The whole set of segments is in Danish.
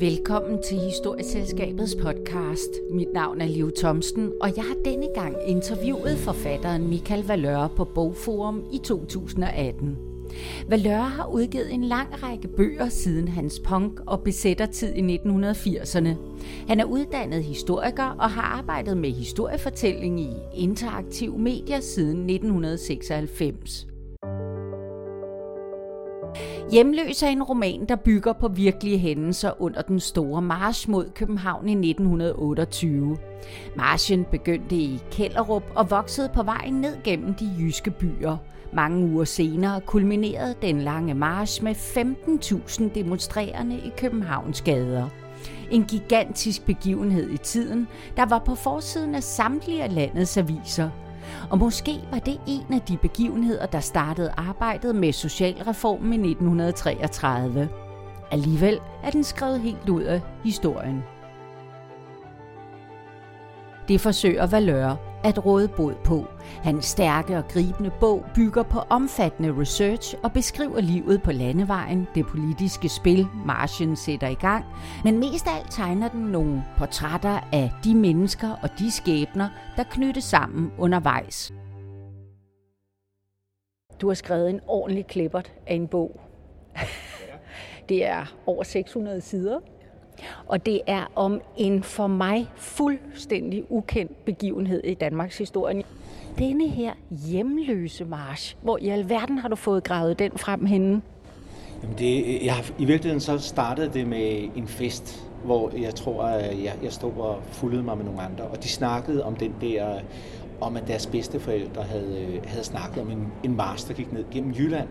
Velkommen til Historieselskabets podcast. Mit navn er Liv Thomsen, og jeg har denne gang interviewet forfatteren Michael Valør på Bogforum i 2018. Valør har udgivet en lang række bøger siden hans punk- og besættertid i 1980'erne. Han er uddannet historiker og har arbejdet med historiefortælling i interaktiv medier siden 1996. Hjemløs er en roman, der bygger på virkelige hændelser under den store march mod København i 1928. Marchen begyndte i Kellerup og voksede på vejen ned gennem de jyske byer. Mange uger senere kulminerede den lange march med 15.000 demonstrerende i Københavns gader. En gigantisk begivenhed i tiden, der var på forsiden af samtlige af landets aviser – og måske var det en af de begivenheder, der startede arbejdet med socialreformen i 1933. Alligevel er den skrevet helt ud af historien. Det forsøger Valøre at råde bod på. Hans stærke og gribende bog bygger på omfattende research og beskriver livet på landevejen, det politiske spil, marchen sætter i gang, men mest af alt tegner den nogle portrætter af de mennesker og de skæbner, der knyttes sammen undervejs. Du har skrevet en ordentlig klippert af en bog. Det er over 600 sider, og det er om en for mig fuldstændig ukendt begivenhed i Danmarks historie. Denne her hjemløse march, hvor i alverden har du fået gravet den frem henne? Jamen det, jeg, I virkeligheden så startede det med en fest, hvor jeg tror, at jeg, jeg stod og fuldede mig med nogle andre, og de snakkede om den der, om at deres bedsteforældre havde, øh, havde snakket om en, en mars, der gik ned gennem Jylland,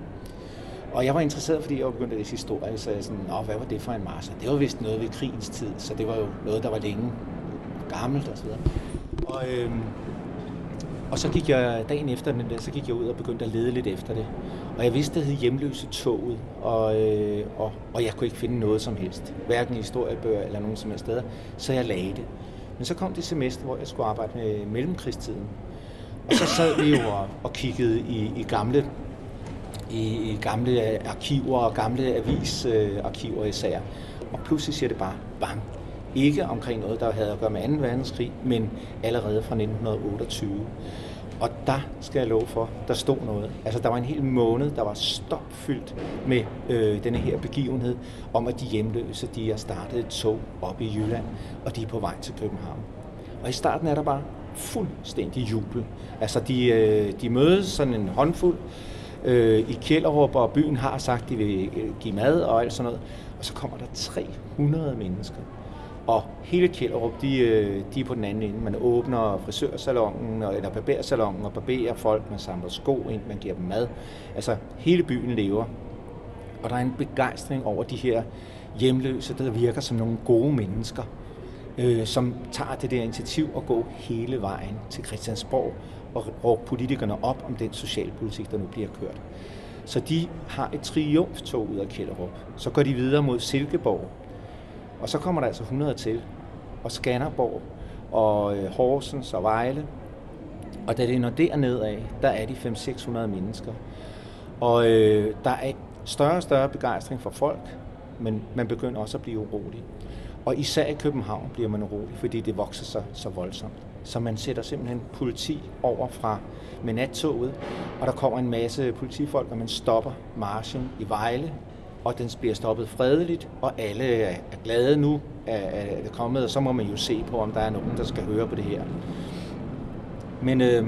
og jeg var interesseret, fordi jeg var begyndt at læse historie, så jeg sådan, Nå, hvad var det for en mars? Det var vist noget ved krigens tid, så det var jo noget, der var længe gammelt og så videre. Og, øhm, og så gik jeg dagen efter den der, så gik jeg ud og begyndte at lede lidt efter det. Og jeg vidste, det hed hjemløse toget, og, øh, og, og jeg kunne ikke finde noget som helst. Hverken i historiebøger eller nogen som helst steder. Så jeg lagde det. Men så kom det semester, hvor jeg skulle arbejde med mellemkrigstiden. Og så sad vi jo og, og kiggede i, i gamle i, gamle arkiver og gamle avisarkiver især. Og pludselig siger det bare bang. Ikke omkring noget, der havde at gøre med 2. verdenskrig, men allerede fra 1928. Og der skal jeg love for, der stod noget. Altså, der var en hel måned, der var stopfyldt med øh, denne her begivenhed, om at de hjemløse, de har startet et tog op i Jylland, og de er på vej til København. Og i starten er der bare fuldstændig jubel. Altså, de, øh, de mødes sådan en håndfuld, øh, i Kjellerup, og byen har sagt, at de vil øh, give mad og alt sådan noget. Og så kommer der 300 mennesker. Og hele Kjellerup, de, øh, de er på den anden ende. Man åbner frisørsalongen, eller barbersalongen, og barberer folk, man samler sko ind, man giver dem mad. Altså, hele byen lever. Og der er en begejstring over de her hjemløse, der virker som nogle gode mennesker, øh, som tager det der initiativ og går hele vejen til Christiansborg og råbe politikerne op om den socialpolitik, der nu bliver kørt. Så de har et triumftog ud af Kjellerup. Så går de videre mod Silkeborg. Og så kommer der altså 100 til. Og Skanderborg og øh, Horsens og Vejle. Og da det når derned af, der er de 500-600 mennesker. Og øh, der er større og større begejstring for folk, men man begynder også at blive urolig. Og især i København bliver man urolig, fordi det vokser sig så voldsomt. Så man sætter simpelthen politi over fra med nattoget, og der kommer en masse politifolk, og man stopper marchen i Vejle, og den bliver stoppet fredeligt, og alle er glade nu, at det kommet, og så må man jo se på, om der er nogen, der skal høre på det her. Men øh,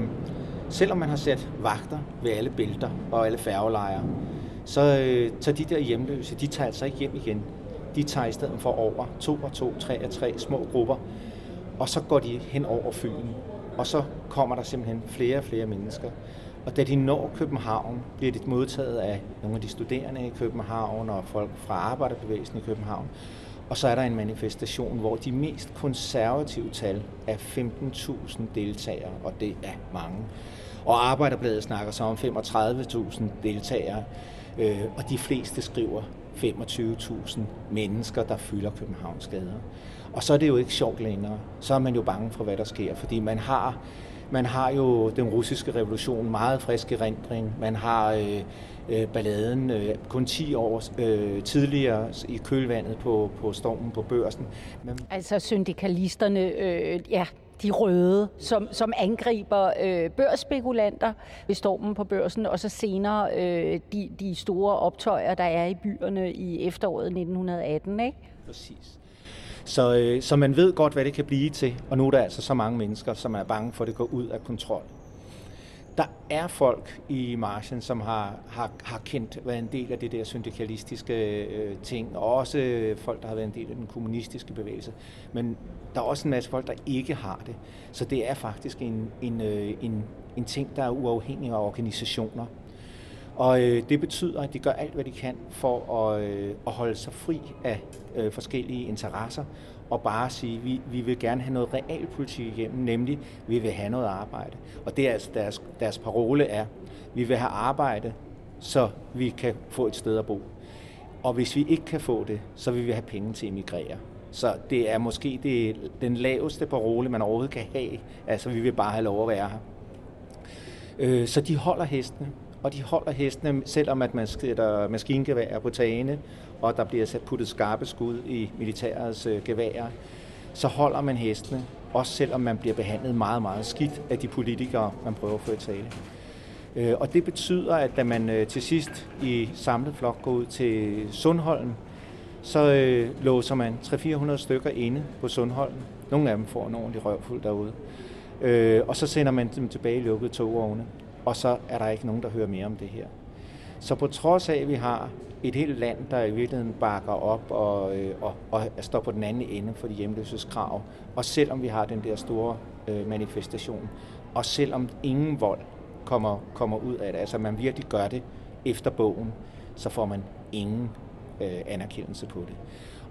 selvom man har sat vagter ved alle bælter og alle færgelejre, så øh, tager de der hjemløse, de tager altså ikke hjem igen. De tager i stedet for over to og to, tre og tre små grupper, og så går de hen over Fyn, og så kommer der simpelthen flere og flere mennesker. Og da de når København, bliver de modtaget af nogle af de studerende i København og folk fra arbejderbevægelsen i København. Og så er der en manifestation, hvor de mest konservative tal er 15.000 deltagere, og det er mange. Og Arbejderbladet snakker så om 35.000 deltagere, øh, og de fleste skriver 25.000 mennesker, der fylder Københavns gader. Og så er det jo ikke sjovt længere. Så er man jo bange for, hvad der sker, fordi man har Man har jo den russiske revolution meget frisk erindring. Man har øh, øh, balladen øh, kun 10 år øh, tidligere i kølvandet på, på stormen på børsen. Men... Altså syndikalisterne, øh, ja, de røde, som, som angriber øh, børsspekulanter ved stormen på børsen, og så senere øh, de, de store optøjer, der er i byerne i efteråret 1918. Ikke? Præcis. Så, øh, så man ved godt, hvad det kan blive til, og nu er der altså så mange mennesker, som er bange for, at det går ud af kontrol. Der er folk i marchen, som har, har, har kendt, været en del af det der syndikalistiske øh, ting, og også øh, folk, der har været en del af den kommunistiske bevægelse. Men der er også en masse folk, der ikke har det. Så det er faktisk en, en, øh, en, en ting, der er uafhængig af organisationer. Og øh, det betyder, at de gør alt, hvad de kan for at, øh, at holde sig fri af øh, forskellige interesser, og bare sige, at vi, vi vil gerne have noget realpolitik igennem, nemlig vi vil have noget arbejde. Og det er altså deres, deres parole er, vi vil have arbejde, så vi kan få et sted at bo. Og hvis vi ikke kan få det, så vil vi have penge til at emigrere. Så det er måske det, den laveste parole, man overhovedet kan have. Altså, vi vil bare have lov at være her. Øh, så de holder hestene, og de holder hestene, selvom at man sætter maskingeværer på tagene, og der bliver sat puttet skarpe skud i militærets øh, geværer, så holder man hestene, også selvom man bliver behandlet meget, meget skidt af de politikere, man prøver at få i tale. Øh, og det betyder, at da man øh, til sidst i samlet flok går ud til Sundholm, så øh, låser man 300-400 stykker inde på Sundholm. Nogle af dem får en ordentlig røvfuld derude. Øh, og så sender man dem tilbage i lukkede togvogne og så er der ikke nogen, der hører mere om det her. Så på trods af, at vi har et helt land, der i virkeligheden bakker op og, øh, og, og står på den anden ende for de hjemløses krav, og selvom vi har den der store øh, manifestation, og selvom ingen vold kommer, kommer ud af det, altså man virkelig gør det efter bogen, så får man ingen øh, anerkendelse på det.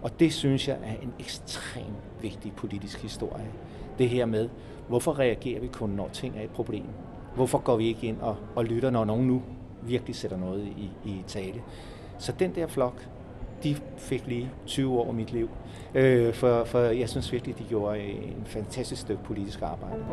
Og det synes jeg er en ekstremt vigtig politisk historie. Det her med, hvorfor reagerer vi kun, når ting er et problem? Hvorfor går vi ikke ind og, og lytter, når nogen nu virkelig sætter noget i, i tale? Så den der flok, de fik lige 20 år af mit liv. Øh, for, for jeg synes virkelig, de gjorde en fantastisk stykke politisk arbejde.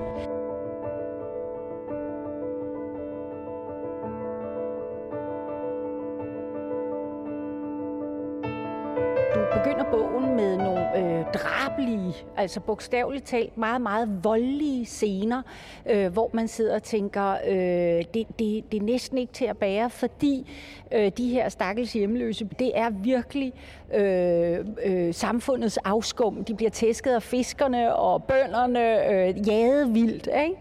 Altså bogstaveligt talt meget, meget voldelige scener, øh, hvor man sidder og tænker, øh, det, det, det er næsten ikke til at bære, fordi øh, de her stakkels hjemløse, det er virkelig øh, øh, samfundets afskum. De bliver tæsket af fiskerne og bønderne, øh, jaget vildt, ikke?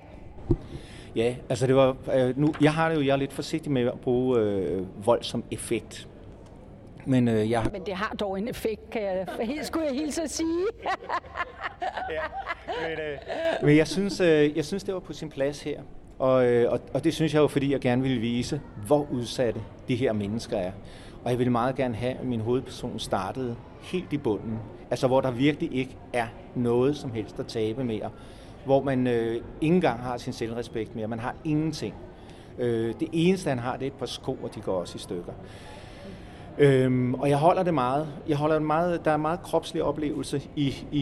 Ja, altså det var, øh, nu, jeg har det jo, jeg er lidt forsigtig med at bruge øh, vold som effekt. Men, øh, jeg... Men det har dog en effekt, kan jeg, skulle jeg hilse at sige. ja, men, øh, men jeg, synes, øh, jeg synes, det var på sin plads her. Og, øh, og, og det synes jeg jo, fordi jeg gerne ville vise, hvor udsatte de her mennesker er. Og jeg ville meget gerne have, at min hovedperson startede helt i bunden. Altså hvor der virkelig ikke er noget som helst at tabe mere. Hvor man øh, ikke engang har sin selvrespekt mere. Man har ingenting. Øh, det eneste, han har, det er et par sko, og de går også i stykker. Øhm, og jeg holder det meget. Jeg holder det meget. Der er meget kropslig oplevelse i, i,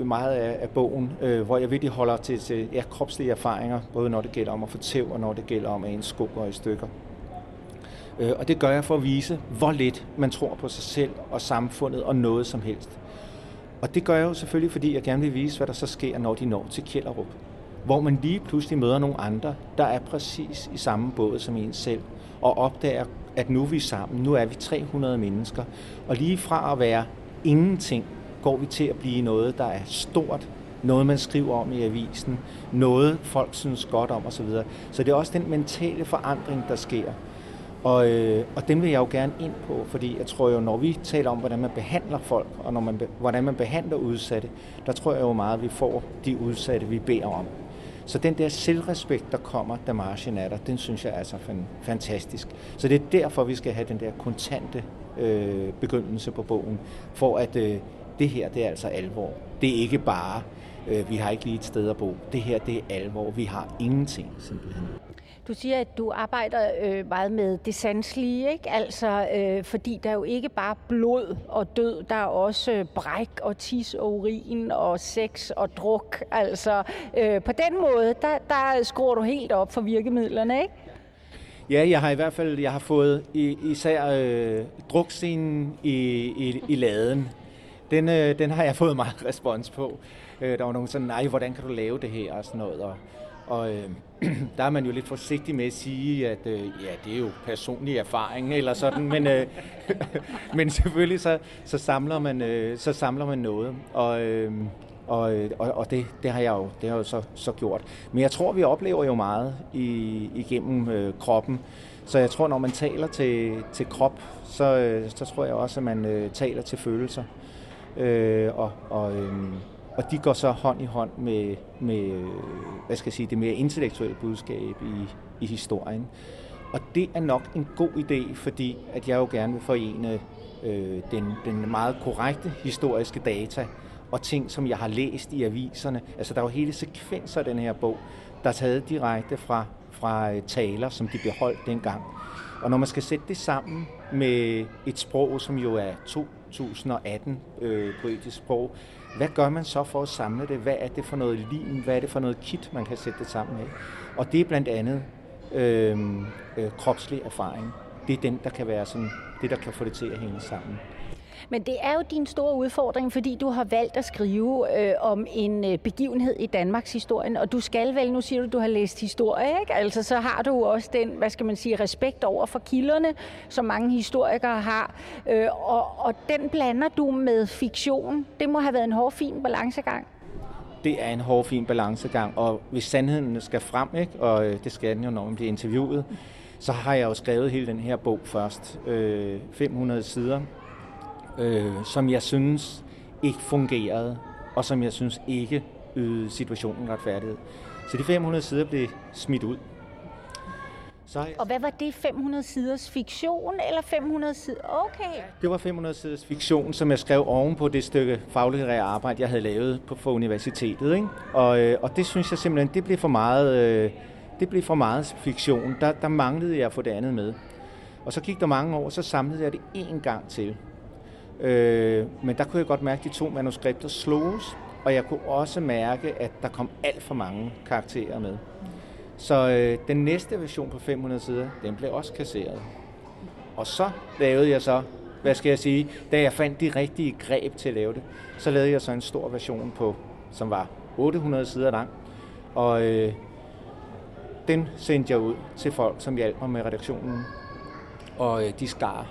i meget af, af bogen, øh, hvor jeg virkelig holder til, til ja, kropslige erfaringer, både når det gælder om at få tæv, og når det gælder om at en sko går i stykker. Øh, og det gør jeg for at vise, hvor lidt man tror på sig selv og samfundet og noget som helst. Og det gør jeg jo selvfølgelig, fordi jeg gerne vil vise, hvad der så sker, når de når til Kjellerup. Hvor man lige pludselig møder nogle andre, der er præcis i samme båd som en selv, og opdager at nu er vi sammen, nu er vi 300 mennesker, og lige fra at være ingenting, går vi til at blive noget, der er stort, noget man skriver om i avisen, noget folk synes godt om osv. Så det er også den mentale forandring, der sker. Og, øh, og den vil jeg jo gerne ind på, fordi jeg tror jo, når vi taler om, hvordan man behandler folk, og når man, hvordan man behandler udsatte, der tror jeg jo meget, at vi får de udsatte, vi beder om. Så den der selvrespekt, der kommer, da marchen er der, den synes jeg altså er så fantastisk. Så det er derfor, vi skal have den der kontante øh, begyndelse på bogen, for at øh, det her, det er altså alvor. Det er ikke bare, øh, vi har ikke lige et sted at bo. Det her, det er alvor. Vi har ingenting, simpelthen. Du siger, at du arbejder øh, meget med det sanselige, ikke? Altså, øh, fordi der er jo ikke bare blod og død, der er også øh, bræk og tis og urin og sex og druk. Altså, øh, på den måde, der, der skruer du helt op for virkemidlerne, ikke? Ja, jeg har i hvert fald jeg har fået især øh, drukscenen i, i, i laden. Den, øh, den har jeg fået meget respons på. Øh, der var nogen sådan, nej, hvordan kan du lave det her og sådan noget. Og, og øh, der er man jo lidt forsigtig med at sige, at øh, ja, det er jo personlig erfaring eller sådan, men, øh, men selvfølgelig så, så, samler man, øh, så samler man noget. Og, øhm, øh, og, og, og det, det har jeg jo, det har jeg jo så, så gjort. Men jeg tror, vi oplever jo meget i, igennem øh, kroppen. Så jeg tror, når man taler til, til krop, så, øh, så tror jeg også, at man øh, taler til følelser. Øh, og, og, øh, og de går så hånd i hånd med, med hvad skal jeg sige, det mere intellektuelle budskab i, i historien. Og det er nok en god idé, fordi at jeg jo gerne vil forene øh, den, den meget korrekte historiske data og ting, som jeg har læst i aviserne. Altså, der er jo hele sekvenser af den her bog, der er taget direkte fra, fra øh, taler, som de beholdt dengang. Og når man skal sætte det sammen med et sprog, som jo er 2018 øh, poetisk sprog, hvad gør man så for at samle det? Hvad er det for noget lim? Hvad er det for noget kit, man kan sætte det sammen med? Og det er blandt andet øh, øh, kropslig erfaring. Det er den, der kan være sådan, det, der kan få det til at hænge sammen. Men det er jo din store udfordring, fordi du har valgt at skrive øh, om en øh, begivenhed i Danmarks historien, og du skal vel, nu siger du, du har læst historie, ikke? Altså så har du også den, hvad skal man sige, respekt over for kilderne, som mange historikere har, øh, og, og den blander du med fiktion. Det må have været en hård, fin balancegang det er en hård, fin balancegang, og hvis sandheden skal frem, ikke, og øh, det skal den jo, når man bliver interviewet, så har jeg jo skrevet hele den her bog først. Øh, 500 sider, øh, som jeg synes ikke fungerede, og som jeg synes ikke ydede situationen retfærdighed. Så de 500 sider blev smidt ud. Så jeg... Og hvad var det? 500 siders fiktion eller 500 sider? Okay. Det var 500 siders fiktion, som jeg skrev oven på det stykke faglitterære arbejde, jeg havde lavet på, for universitetet. Ikke? Og, øh, og det synes jeg simpelthen, det blev for meget, øh, det blev for meget fiktion. Der, der manglede jeg at få det andet med. Og så gik der mange år, så samlede jeg det en gang til. Øh, men der kunne jeg godt mærke, at de to manuskripter sloges, og jeg kunne også mærke, at der kom alt for mange karakterer med. Så øh, den næste version på 500 sider, den blev også kasseret. Og så lavede jeg så, hvad skal jeg sige, da jeg fandt de rigtige greb til at lave det, så lavede jeg så en stor version på, som var 800 sider lang. Og øh, den sendte jeg ud til folk, som hjalp mig med redaktionen. Og øh, de skar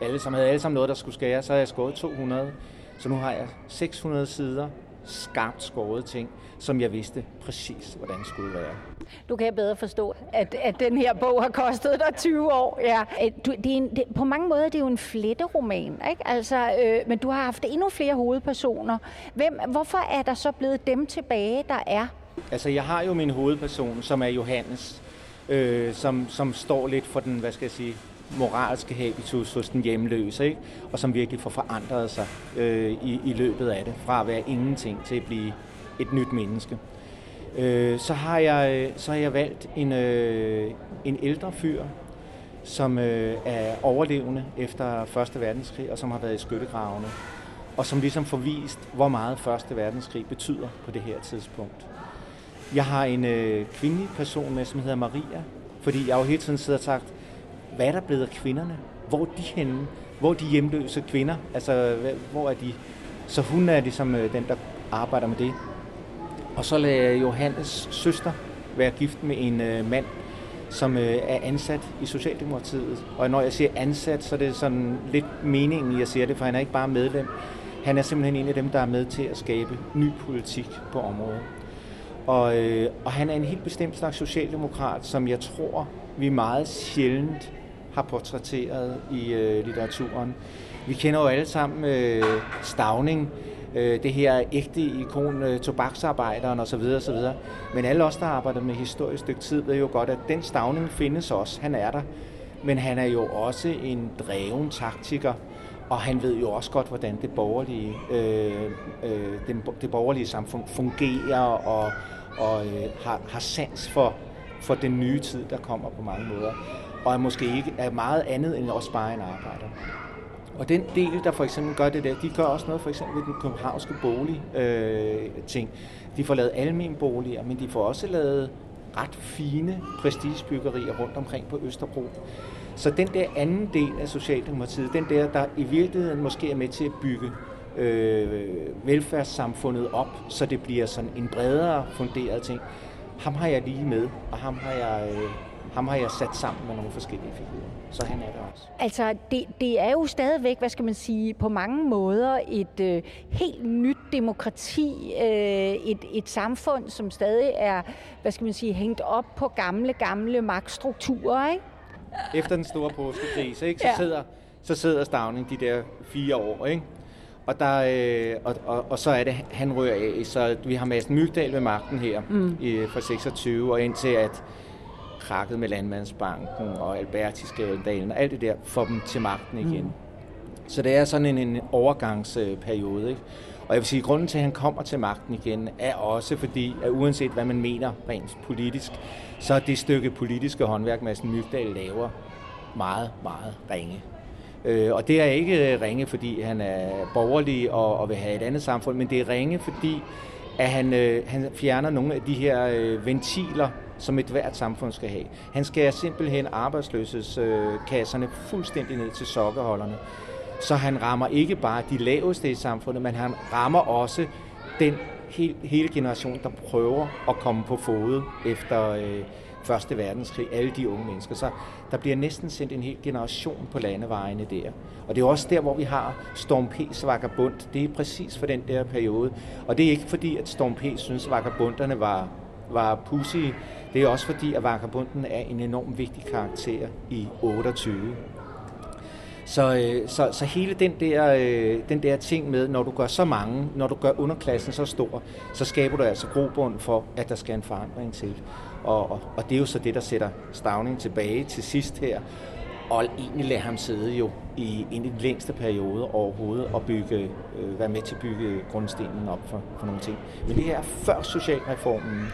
alle sammen, havde alle sammen noget, der skulle skære, så havde jeg skåret 200. Så nu har jeg 600 sider skarpt skåret ting, som jeg vidste præcis, hvordan det skulle være. Du kan bedre forstå, at, at den her bog har kostet dig 20 år. Ja. Du, det er en, det, på mange måder det er jo en fletteroman, ikke? Altså, øh, men du har haft endnu flere hovedpersoner. Hvem, hvorfor er der så blevet dem tilbage, der er? Altså, jeg har jo min hovedperson, som er Johannes, øh, som, som står lidt for den, hvad skal jeg sige, moralske habitus hos den hjemløse, ikke? og som virkelig får forandret sig øh, i, i løbet af det, fra at være ingenting til at blive et nyt menneske. Øh, så, har jeg, så har jeg valgt en, øh, en ældre fyr, som øh, er overlevende efter 1. verdenskrig, og som har været i skyttegravene, og som ligesom får vist, hvor meget 1. verdenskrig betyder på det her tidspunkt. Jeg har en øh, kvindelig person med, som hedder Maria, fordi jeg jo hele tiden sidder og sagt, hvad er der blevet af kvinderne? Hvor er de henne? Hvor er de hjemløse kvinder? Altså, hvor er de? Så hun er ligesom øh, den, der arbejder med det. Og så lader Johannes søster være gift med en øh, mand, som øh, er ansat i Socialdemokratiet. Og når jeg siger ansat, så er det sådan lidt meningen, jeg siger det, for han er ikke bare medlem. Han er simpelthen en af dem, der er med til at skabe ny politik på området. Og, øh, og han er en helt bestemt slags socialdemokrat, som jeg tror, vi meget sjældent har portrætteret i øh, litteraturen. Vi kender jo alle sammen øh, Stavning, øh, det her ægte ikon, øh, tobaksarbejderen osv. osv. Men alle os, der arbejder med historisk stykke tid, ved jo godt, at den Stavning findes også. Han er der. Men han er jo også en dreven taktiker, og han ved jo også godt, hvordan det borgerlige, øh, øh, det, det borgerlige samfund fungerer, og, og øh, har, har sans for for den nye tid, der kommer på mange måder, og er måske ikke er meget andet end også bare en arbejder. Og den del, der for eksempel gør det der, de gør også noget for eksempel ved den københavnske bolig øh, ting. De får lavet almen boliger, men de får også lavet ret fine prestigebyggerier rundt omkring på Østerbro. Så den der anden del af Socialdemokratiet, den der, der i virkeligheden måske er med til at bygge øh, velfærdssamfundet op, så det bliver sådan en bredere funderet ting, ham har jeg lige med, og ham har jeg, øh, ham har jeg sat sammen med nogle forskellige figurer. Så han er der også. Altså, det, det er jo stadigvæk, hvad skal man sige, på mange måder et øh, helt nyt demokrati, øh, et, et samfund, som stadig er, hvad skal man sige, hængt op på gamle, gamle magtstrukturer, ikke? Efter den store påskekrise, ikke, så, ja. sidder, så sidder Stavning de der fire år, ikke? Og, der, øh, og, og, og så er det, han rører af. Så vi har Madsen Mygdal ved magten her mm. i, fra 26, og indtil at krakket med Landmandsbanken og Alberti-skandalen og alt det der, får dem til magten igen. Mm. Så det er sådan en, en overgangsperiode. Ikke? Og jeg vil sige, at grunden til, at han kommer til magten igen, er også fordi, at uanset hvad man mener rent politisk, så er det stykke politiske håndværk, Madsen Mygdal laver, meget, meget ringe. Øh, og det er ikke øh, ringe, fordi han er borgerlig og, og vil have et andet samfund, men det er ringe, fordi at han, øh, han fjerner nogle af de her øh, ventiler, som et hvert samfund skal have. Han skærer simpelthen arbejdsløshedskasserne øh, fuldstændig ned til sokkeholderne. Så han rammer ikke bare de laveste i samfundet, men han rammer også den hele, hele generation, der prøver at komme på fod efter øh, Første Verdenskrig, alle de unge mennesker. Så der bliver næsten sendt en hel generation på landevejene der. Og det er også der, hvor vi har Storm P's vagabund. Det er præcis for den der periode. Og det er ikke fordi, at Storm P. synes, at vagabunderne var, var pussy. Det er også fordi, at vagabunden er en enorm vigtig karakter i 28. Så, øh, så, så hele den der, øh, den der ting med, når du gør så mange, når du gør underklassen så stor, så skaber du altså grobund for, at der skal en forandring til. Og, og, og det er jo så det, der sætter Stavning tilbage til sidst her, og egentlig lade ham sidde jo i en af de længste perioder overhovedet og bygge, øh, være med til at bygge grundstenen op for, for nogle ting. Men det her er før socialreformen,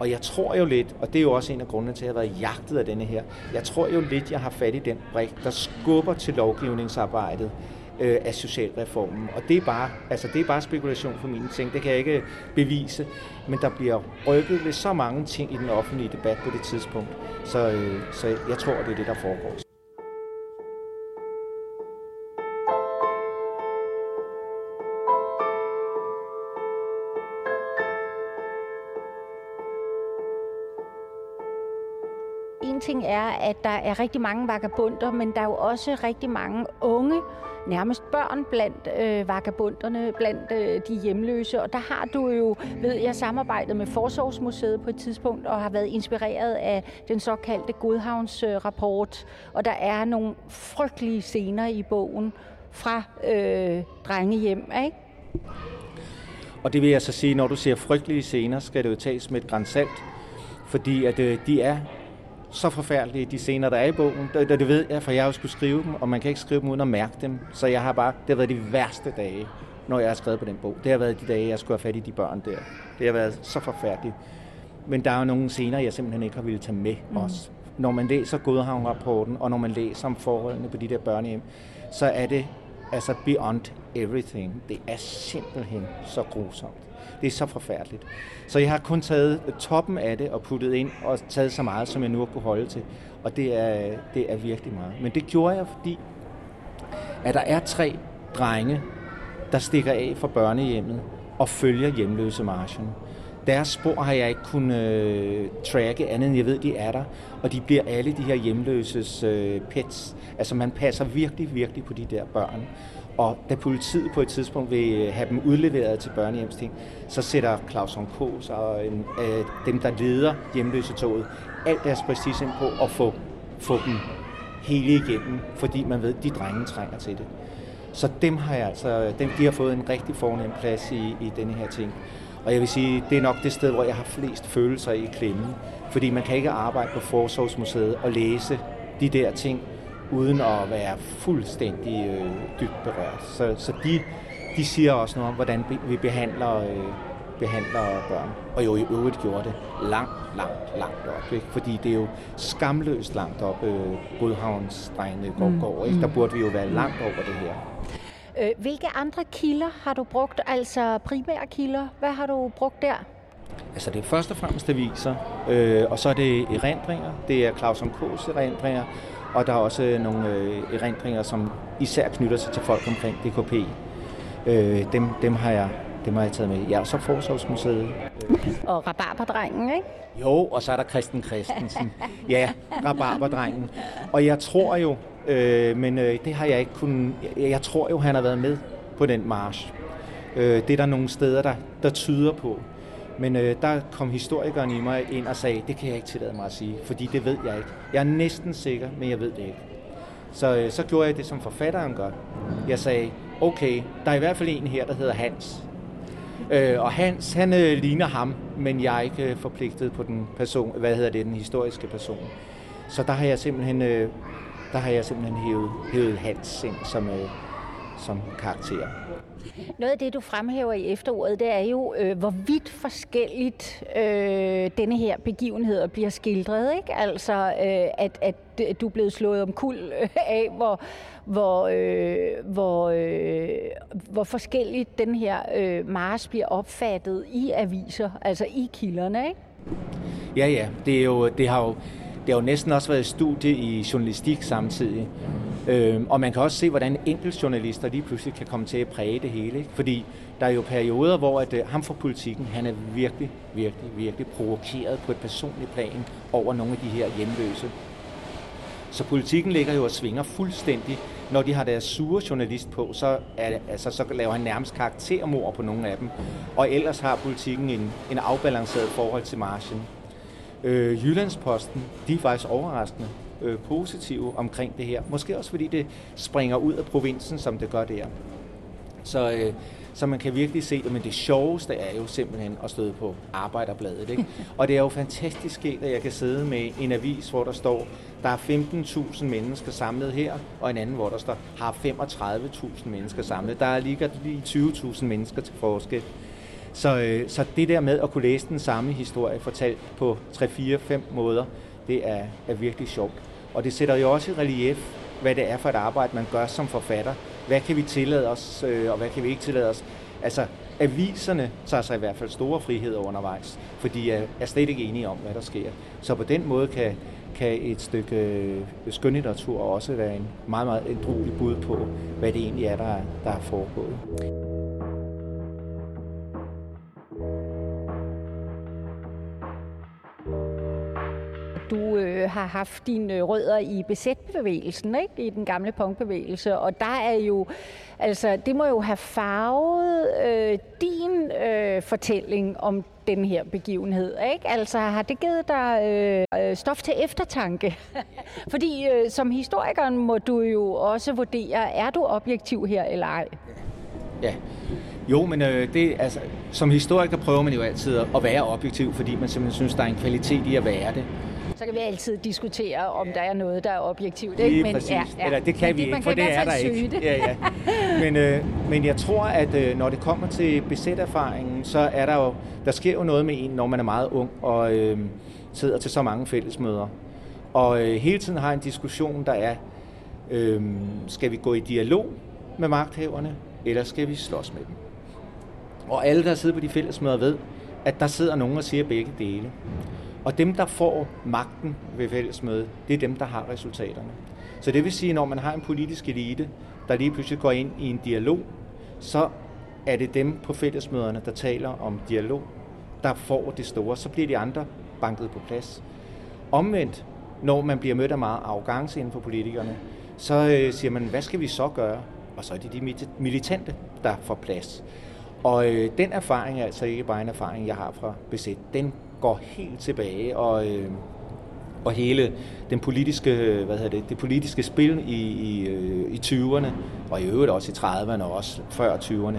og jeg tror jo lidt, og det er jo også en af grundene til, at jeg har været jagtet af denne her, jeg tror jo lidt, jeg har fat i den brik, der skubber til lovgivningsarbejdet øh, af socialreformen. Og det er, bare, altså det er bare spekulation for mine ting, det kan jeg ikke bevise, men der bliver rykket ved så mange ting i den offentlige debat på det tidspunkt, så, øh, så jeg tror, det er det, der foregår. Ting er, at der er rigtig mange vagabunder, men der er jo også rigtig mange unge, nærmest børn blandt øh, vagabunderne, blandt øh, de hjemløse. Og der har du jo, ved jeg, samarbejdet med Forsorgsmuseet på et tidspunkt, og har været inspireret af den såkaldte Godhavns-rapport. Og der er nogle frygtelige scener i bogen fra øh, drengehjem, ikke? Og det vil jeg så sige, når du ser frygtelige scener, skal det jo tages med et grænsalt, fordi at øh, de er så forfærdelige, de scener, der er i bogen. Det, det ved jeg, for jeg har jo skulle skrive dem, og man kan ikke skrive dem uden at mærke dem. Så jeg har bare, det har været de værste dage, når jeg har skrevet på den bog. Det har været de dage, jeg skulle have fat i de børn der. Det har været så forfærdeligt. Men der er jo nogle scener, jeg simpelthen ikke har ville tage med mm. også. Når man læser Godhavn-rapporten, og når man læser om forholdene på de der børnehjem, så er det altså beyond everything. Det er simpelthen så grusomt. Det er så forfærdeligt. Så jeg har kun taget toppen af det og puttet ind og taget så meget, som jeg nu har kunne holde til. Og det er, det er virkelig meget. Men det gjorde jeg, fordi at der er tre drenge, der stikker af fra børnehjemmet og følger hjemløse marchen. Deres spor har jeg ikke kunnet øh, tracke andet end jeg ved, de er der. Og de bliver alle de her hjemløses øh, pets. Altså man passer virkelig, virkelig på de der børn. Og da politiet på et tidspunkt vil have dem udleveret til børnehjemsting, så sætter Claus Kås og øh, dem, der leder hjemløsetoget, alt deres prestige ind på at få, få dem hele igennem, fordi man ved, at de drenge trænger til det. Så dem har jeg altså, dem, de har fået en rigtig fornem plads i, i denne her ting. Og jeg vil sige, det er nok det sted, hvor jeg har flest følelser i klemmen. Fordi man kan ikke arbejde på Forsorgsmuseet og læse de der ting, uden at være fuldstændig øh, dybt berørt. Så, så de, de siger også noget om, hvordan vi behandler, øh, behandler børn. Og jo i øvrigt gjorde det langt, langt, langt op. Ikke? Fordi det er jo skamløst langt op, øh, Godhavnsdrengene går, mm. går. Ikke? Der mm. burde vi jo være langt over det her. Øh, hvilke andre kilder har du brugt, altså primære kilder? Hvad har du brugt der? Altså det er først og fremmest aviser, øh, og så er det erindringer. Det er Claus K's erindringer, og der er også nogle øh, erindringer, som især knytter sig til folk omkring DKP. Øh, dem, dem, har jeg, dem har jeg taget med. Ja, så Forsvarsmuseet. Og Rabarberdrengen, ikke? Jo, og så er der Christen Christensen. Ja, Rabarberdrengen. Og jeg tror jo, øh, men øh, det har jeg ikke kunnet... Jeg, jeg tror jo, han har været med på den march. Øh, det er der nogle steder, der, der tyder på. Men øh, der kom historikeren i mig ind og sagde, det kan jeg ikke tillade mig at sige, fordi det ved jeg ikke. Jeg er næsten sikker, men jeg ved det ikke. Så, øh, så gjorde jeg det, som forfatteren gør. Jeg sagde, okay, der er i hvert fald en her, der hedder Hans. Øh, og Hans, han øh, ligner ham, men jeg er ikke øh, forpligtet på den person, hvad hedder det, den historiske person. Så der har jeg simpelthen, øh, der har jeg simpelthen hævet, hævet Hans ind som, øh, som karakter. Noget af det, du fremhæver i efteråret, det er jo, øh, hvor vidt forskelligt øh, denne her begivenhed bliver skildret. Ikke? Altså, øh, at, at du er blevet slået om kul øh, af, hvor, hvor, øh, hvor, øh, hvor forskelligt den her øh, Mars bliver opfattet i aviser, altså i kilderne. Ikke? Ja, ja. Det, er jo, det har jo det har jo næsten også været studie i journalistik samtidig. Øh, og man kan også se, hvordan enkeltjournalister lige pludselig kan komme til at præge det hele. Ikke? Fordi der er jo perioder, hvor at, øh, ham fra politikken, han er virkelig, virkelig, virkelig provokeret på et personligt plan over nogle af de her hjemløse. Så politikken ligger jo og svinger fuldstændig. Når de har deres sure journalist på, så, er, altså, så laver han nærmest karaktermord på nogle af dem. Og ellers har politikken en, en afbalanceret forhold til marchen. Øh, Jyllandsposten, de er faktisk overraskende øh, positive omkring det her. Måske også fordi det springer ud af provinsen, som det gør der. Så, øh, så man kan virkelig se men det sjoveste er jo simpelthen at støde på Arbejderbladet. Ikke? Og det er jo fantastisk sket, at jeg kan sidde med en avis, hvor der står, der er 15.000 mennesker samlet her, og en anden, hvor der står, har 35.000 mennesker samlet. Der er lige 20.000 mennesker til forskel. Så, øh, så det der med at kunne læse den samme historie fortalt på 3-4-5 måder, det er, er virkelig sjovt. Og det sætter jo også i relief, hvad det er for et arbejde, man gør som forfatter. Hvad kan vi tillade os, øh, og hvad kan vi ikke tillade os? Altså, aviserne tager sig i hvert fald store friheder undervejs, fordi jeg er slet ikke enige om, hvad der sker. Så på den måde kan, kan et stykke øh, skønlitteratur også være en meget, meget ændrolig bud på, hvad det egentlig er, der, der er foregået. Har haft dine øh, rødder i besætbevægelsen, ikke? i den gamle punkbevægelse, og der er jo, altså det må jo have farvet øh, din øh, fortælling om den her begivenhed, ikke? Altså har det givet dig øh, øh stof til eftertanke? Fordi øh, som historikeren må du jo også vurdere, er du objektiv her eller ej? Ja, jo, men øh, det, altså, som historiker prøver man jo altid at være objektiv, fordi man simpelthen synes, der er en kvalitet i at være det. Så kan vi altid diskutere, om der er noget, der er objektivt. Ikke? Men, præcis. Ja, ja. Eller det kan men vi ikke, for det er der ikke. Det. Ja, ja. Men, øh, men jeg tror, at øh, når det kommer til besæterfaringen, så er der jo, der sker jo noget med en, når man er meget ung og øh, sidder til så mange fællesmøder. Og øh, hele tiden har en diskussion, der er, øh, skal vi gå i dialog med magthaverne, eller skal vi slås med dem? Og alle, der sidder på de fællesmøder, ved, at der sidder nogen og siger begge dele. Og dem, der får magten ved fællesmødet, det er dem, der har resultaterne. Så det vil sige, når man har en politisk elite, der lige pludselig går ind i en dialog, så er det dem på fællesmøderne, der taler om dialog, der får det store. Så bliver de andre banket på plads. Omvendt, når man bliver mødt af meget arrogance inden for politikerne, så øh, siger man, hvad skal vi så gøre? Og så er det de militante, der får plads. Og øh, den erfaring er altså ikke bare en erfaring, jeg har fra BZ. Den går helt tilbage, og, øh, og hele den politiske, øh, hvad hedder det, det politiske spil i, i, øh, i 20'erne, og i øvrigt også i 30'erne, og også før 20'erne,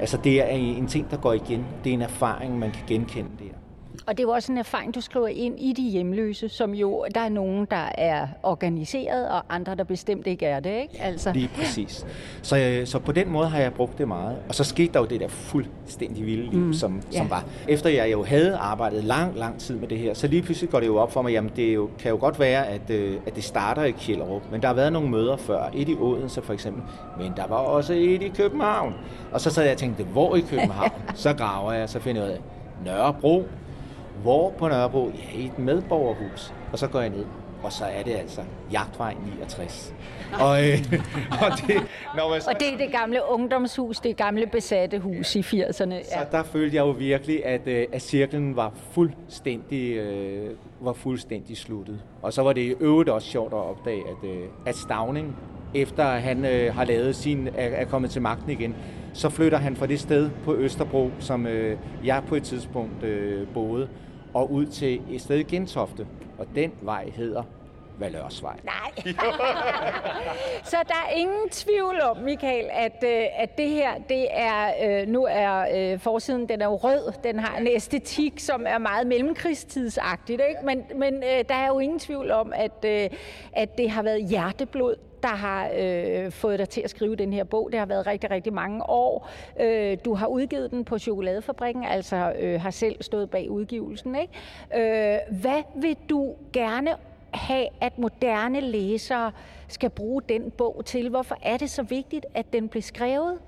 altså det er en ting, der går igen. Det er en erfaring, man kan genkende der. Og det er jo også en erfaring, du skriver ind i de hjemløse, som jo, der er nogen, der er organiseret, og andre, der bestemt ikke er det, ikke? Altså. Lige præcis. Så, øh, så på den måde har jeg brugt det meget. Og så skete der jo det der fuldstændig vilde liv, mm. som, ja. som var. Efter jeg jo havde arbejdet lang, lang tid med det her, så lige pludselig går det jo op for mig, jamen det jo, kan jo godt være, at, øh, at det starter i Kjellerup, men der har været nogle møder før. Et i Odense for eksempel, men der var også et i København. Og så sad jeg og tænkte, hvor i København? så graver jeg, så finder jeg ud af, Nørrebro. Hvor på Nørrebro? Ja, i et medborgerhus. Og så går jeg ned, og så er det altså Jagtvej 69. Og, øh, og, det, når man så... og det er det gamle ungdomshus, det gamle besatte hus i 80'erne. Ja. Så der følte jeg jo virkelig, at, øh, at cirklen var fuldstændig, øh, var fuldstændig sluttet. Og så var det i øvrigt også sjovt at opdage, at, øh, at Stavning, efter han øh, har lavet sin, er, er kommet til magten igen, så flytter han fra det sted på Østerbro, som øh, jeg på et tidspunkt øh, boede, og ud til et sted i Gentofte. Og den vej hedder Valørsvej. Nej. så der er ingen tvivl om, Michael, at, øh, at det her, det er, øh, nu er øh, forsiden, den er jo rød, den har en æstetik, som er meget mellemkrigstidsagtigt, ikke? men, men der er jo ingen tvivl om, at, at det har været hjerteblod der har øh, fået dig til at skrive den her bog. Det har været rigtig, rigtig mange år. Øh, du har udgivet den på Chokoladefabrikken, altså øh, har selv stået bag udgivelsen. Ikke? Øh, hvad vil du gerne have, at moderne læsere skal bruge den bog til? Hvorfor er det så vigtigt, at den blev skrevet?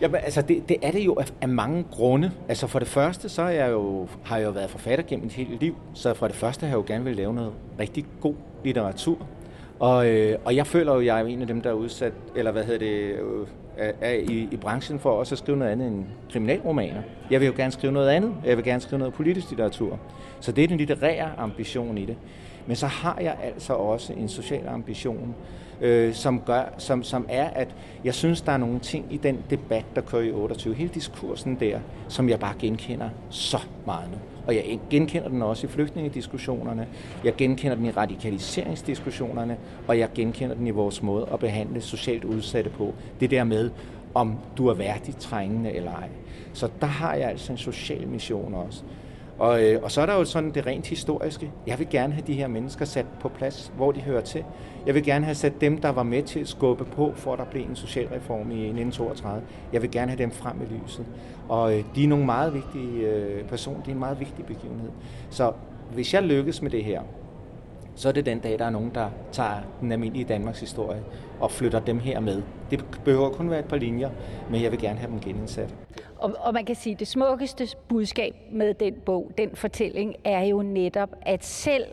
Jamen, altså, det, det er det jo af, af mange grunde. Altså, for det første, så er jeg jo, har jeg jo været forfatter gennem et hele liv, så for det første har jeg jo gerne vil lave noget rigtig god litteratur. Og, øh, og jeg føler jo, at jeg er en af dem, der er udsat, eller hvad hedder det, øh, er, i, i branchen for også at skrive noget andet end kriminalromaner. Jeg vil jo gerne skrive noget andet. Jeg vil gerne skrive noget politisk litteratur. Så det er den litterære ambition i det. Men så har jeg altså også en social ambition, øh, som, gør, som, som er, at jeg synes, der er nogle ting i den debat, der kører i 28, hele diskursen der, som jeg bare genkender så meget nu. Og jeg genkender den også i flygtningediskussionerne, jeg genkender den i radikaliseringsdiskussionerne, og jeg genkender den i vores måde at behandle socialt udsatte på. Det der med, om du er værdigt trængende eller ej. Så der har jeg altså en social mission også. Og, øh, og så er der jo sådan det rent historiske. Jeg vil gerne have de her mennesker sat på plads, hvor de hører til. Jeg vil gerne have sat dem, der var med til at skubbe på, for at der blev en socialreform i 1932. Jeg vil gerne have dem frem i lyset. Og øh, de er nogle meget vigtige øh, personer. Det er en meget vigtig begivenhed. Så hvis jeg lykkes med det her, så er det den dag, der er nogen, der tager den almindelige Danmarks historie og flytter dem her med. Det behøver kun være et par linjer, men jeg vil gerne have dem genindsat. Og, og man kan sige, at det smukkeste budskab med den bog, den fortælling, er jo netop, at selv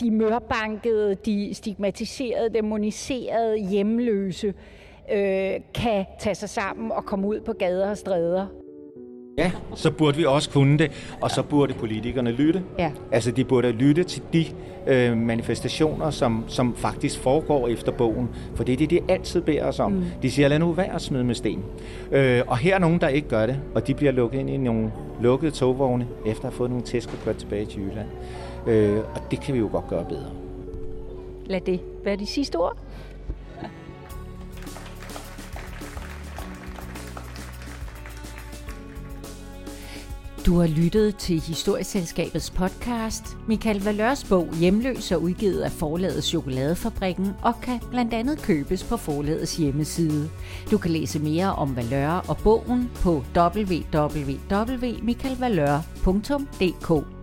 de mørbankede, de stigmatiserede, demoniserede, hjemløse, øh, kan tage sig sammen og komme ud på gader og stræder Ja, så burde vi også kunne det, og så burde politikerne lytte. Ja. Altså, de burde lytte til de øh, manifestationer, som, som faktisk foregår efter bogen, for det er det, de altid beder os om. Mm. De siger, lad nu være at smide med sten. Øh, og her er nogen, der ikke gør det, og de bliver lukket ind i nogle lukkede togvogne, efter at have fået nogle tæsk og kørt tilbage til Jylland. Øh, og det kan vi jo godt gøre bedre. Lad det være de sidste ord. Du har lyttet til Historieselskabets podcast. Michael Valørs bog Hjemløs er udgivet af forlaget Chokoladefabrikken og kan blandt andet købes på forlagets hjemmeside. Du kan læse mere om Valør og bogen på www.michaelvalør.dk.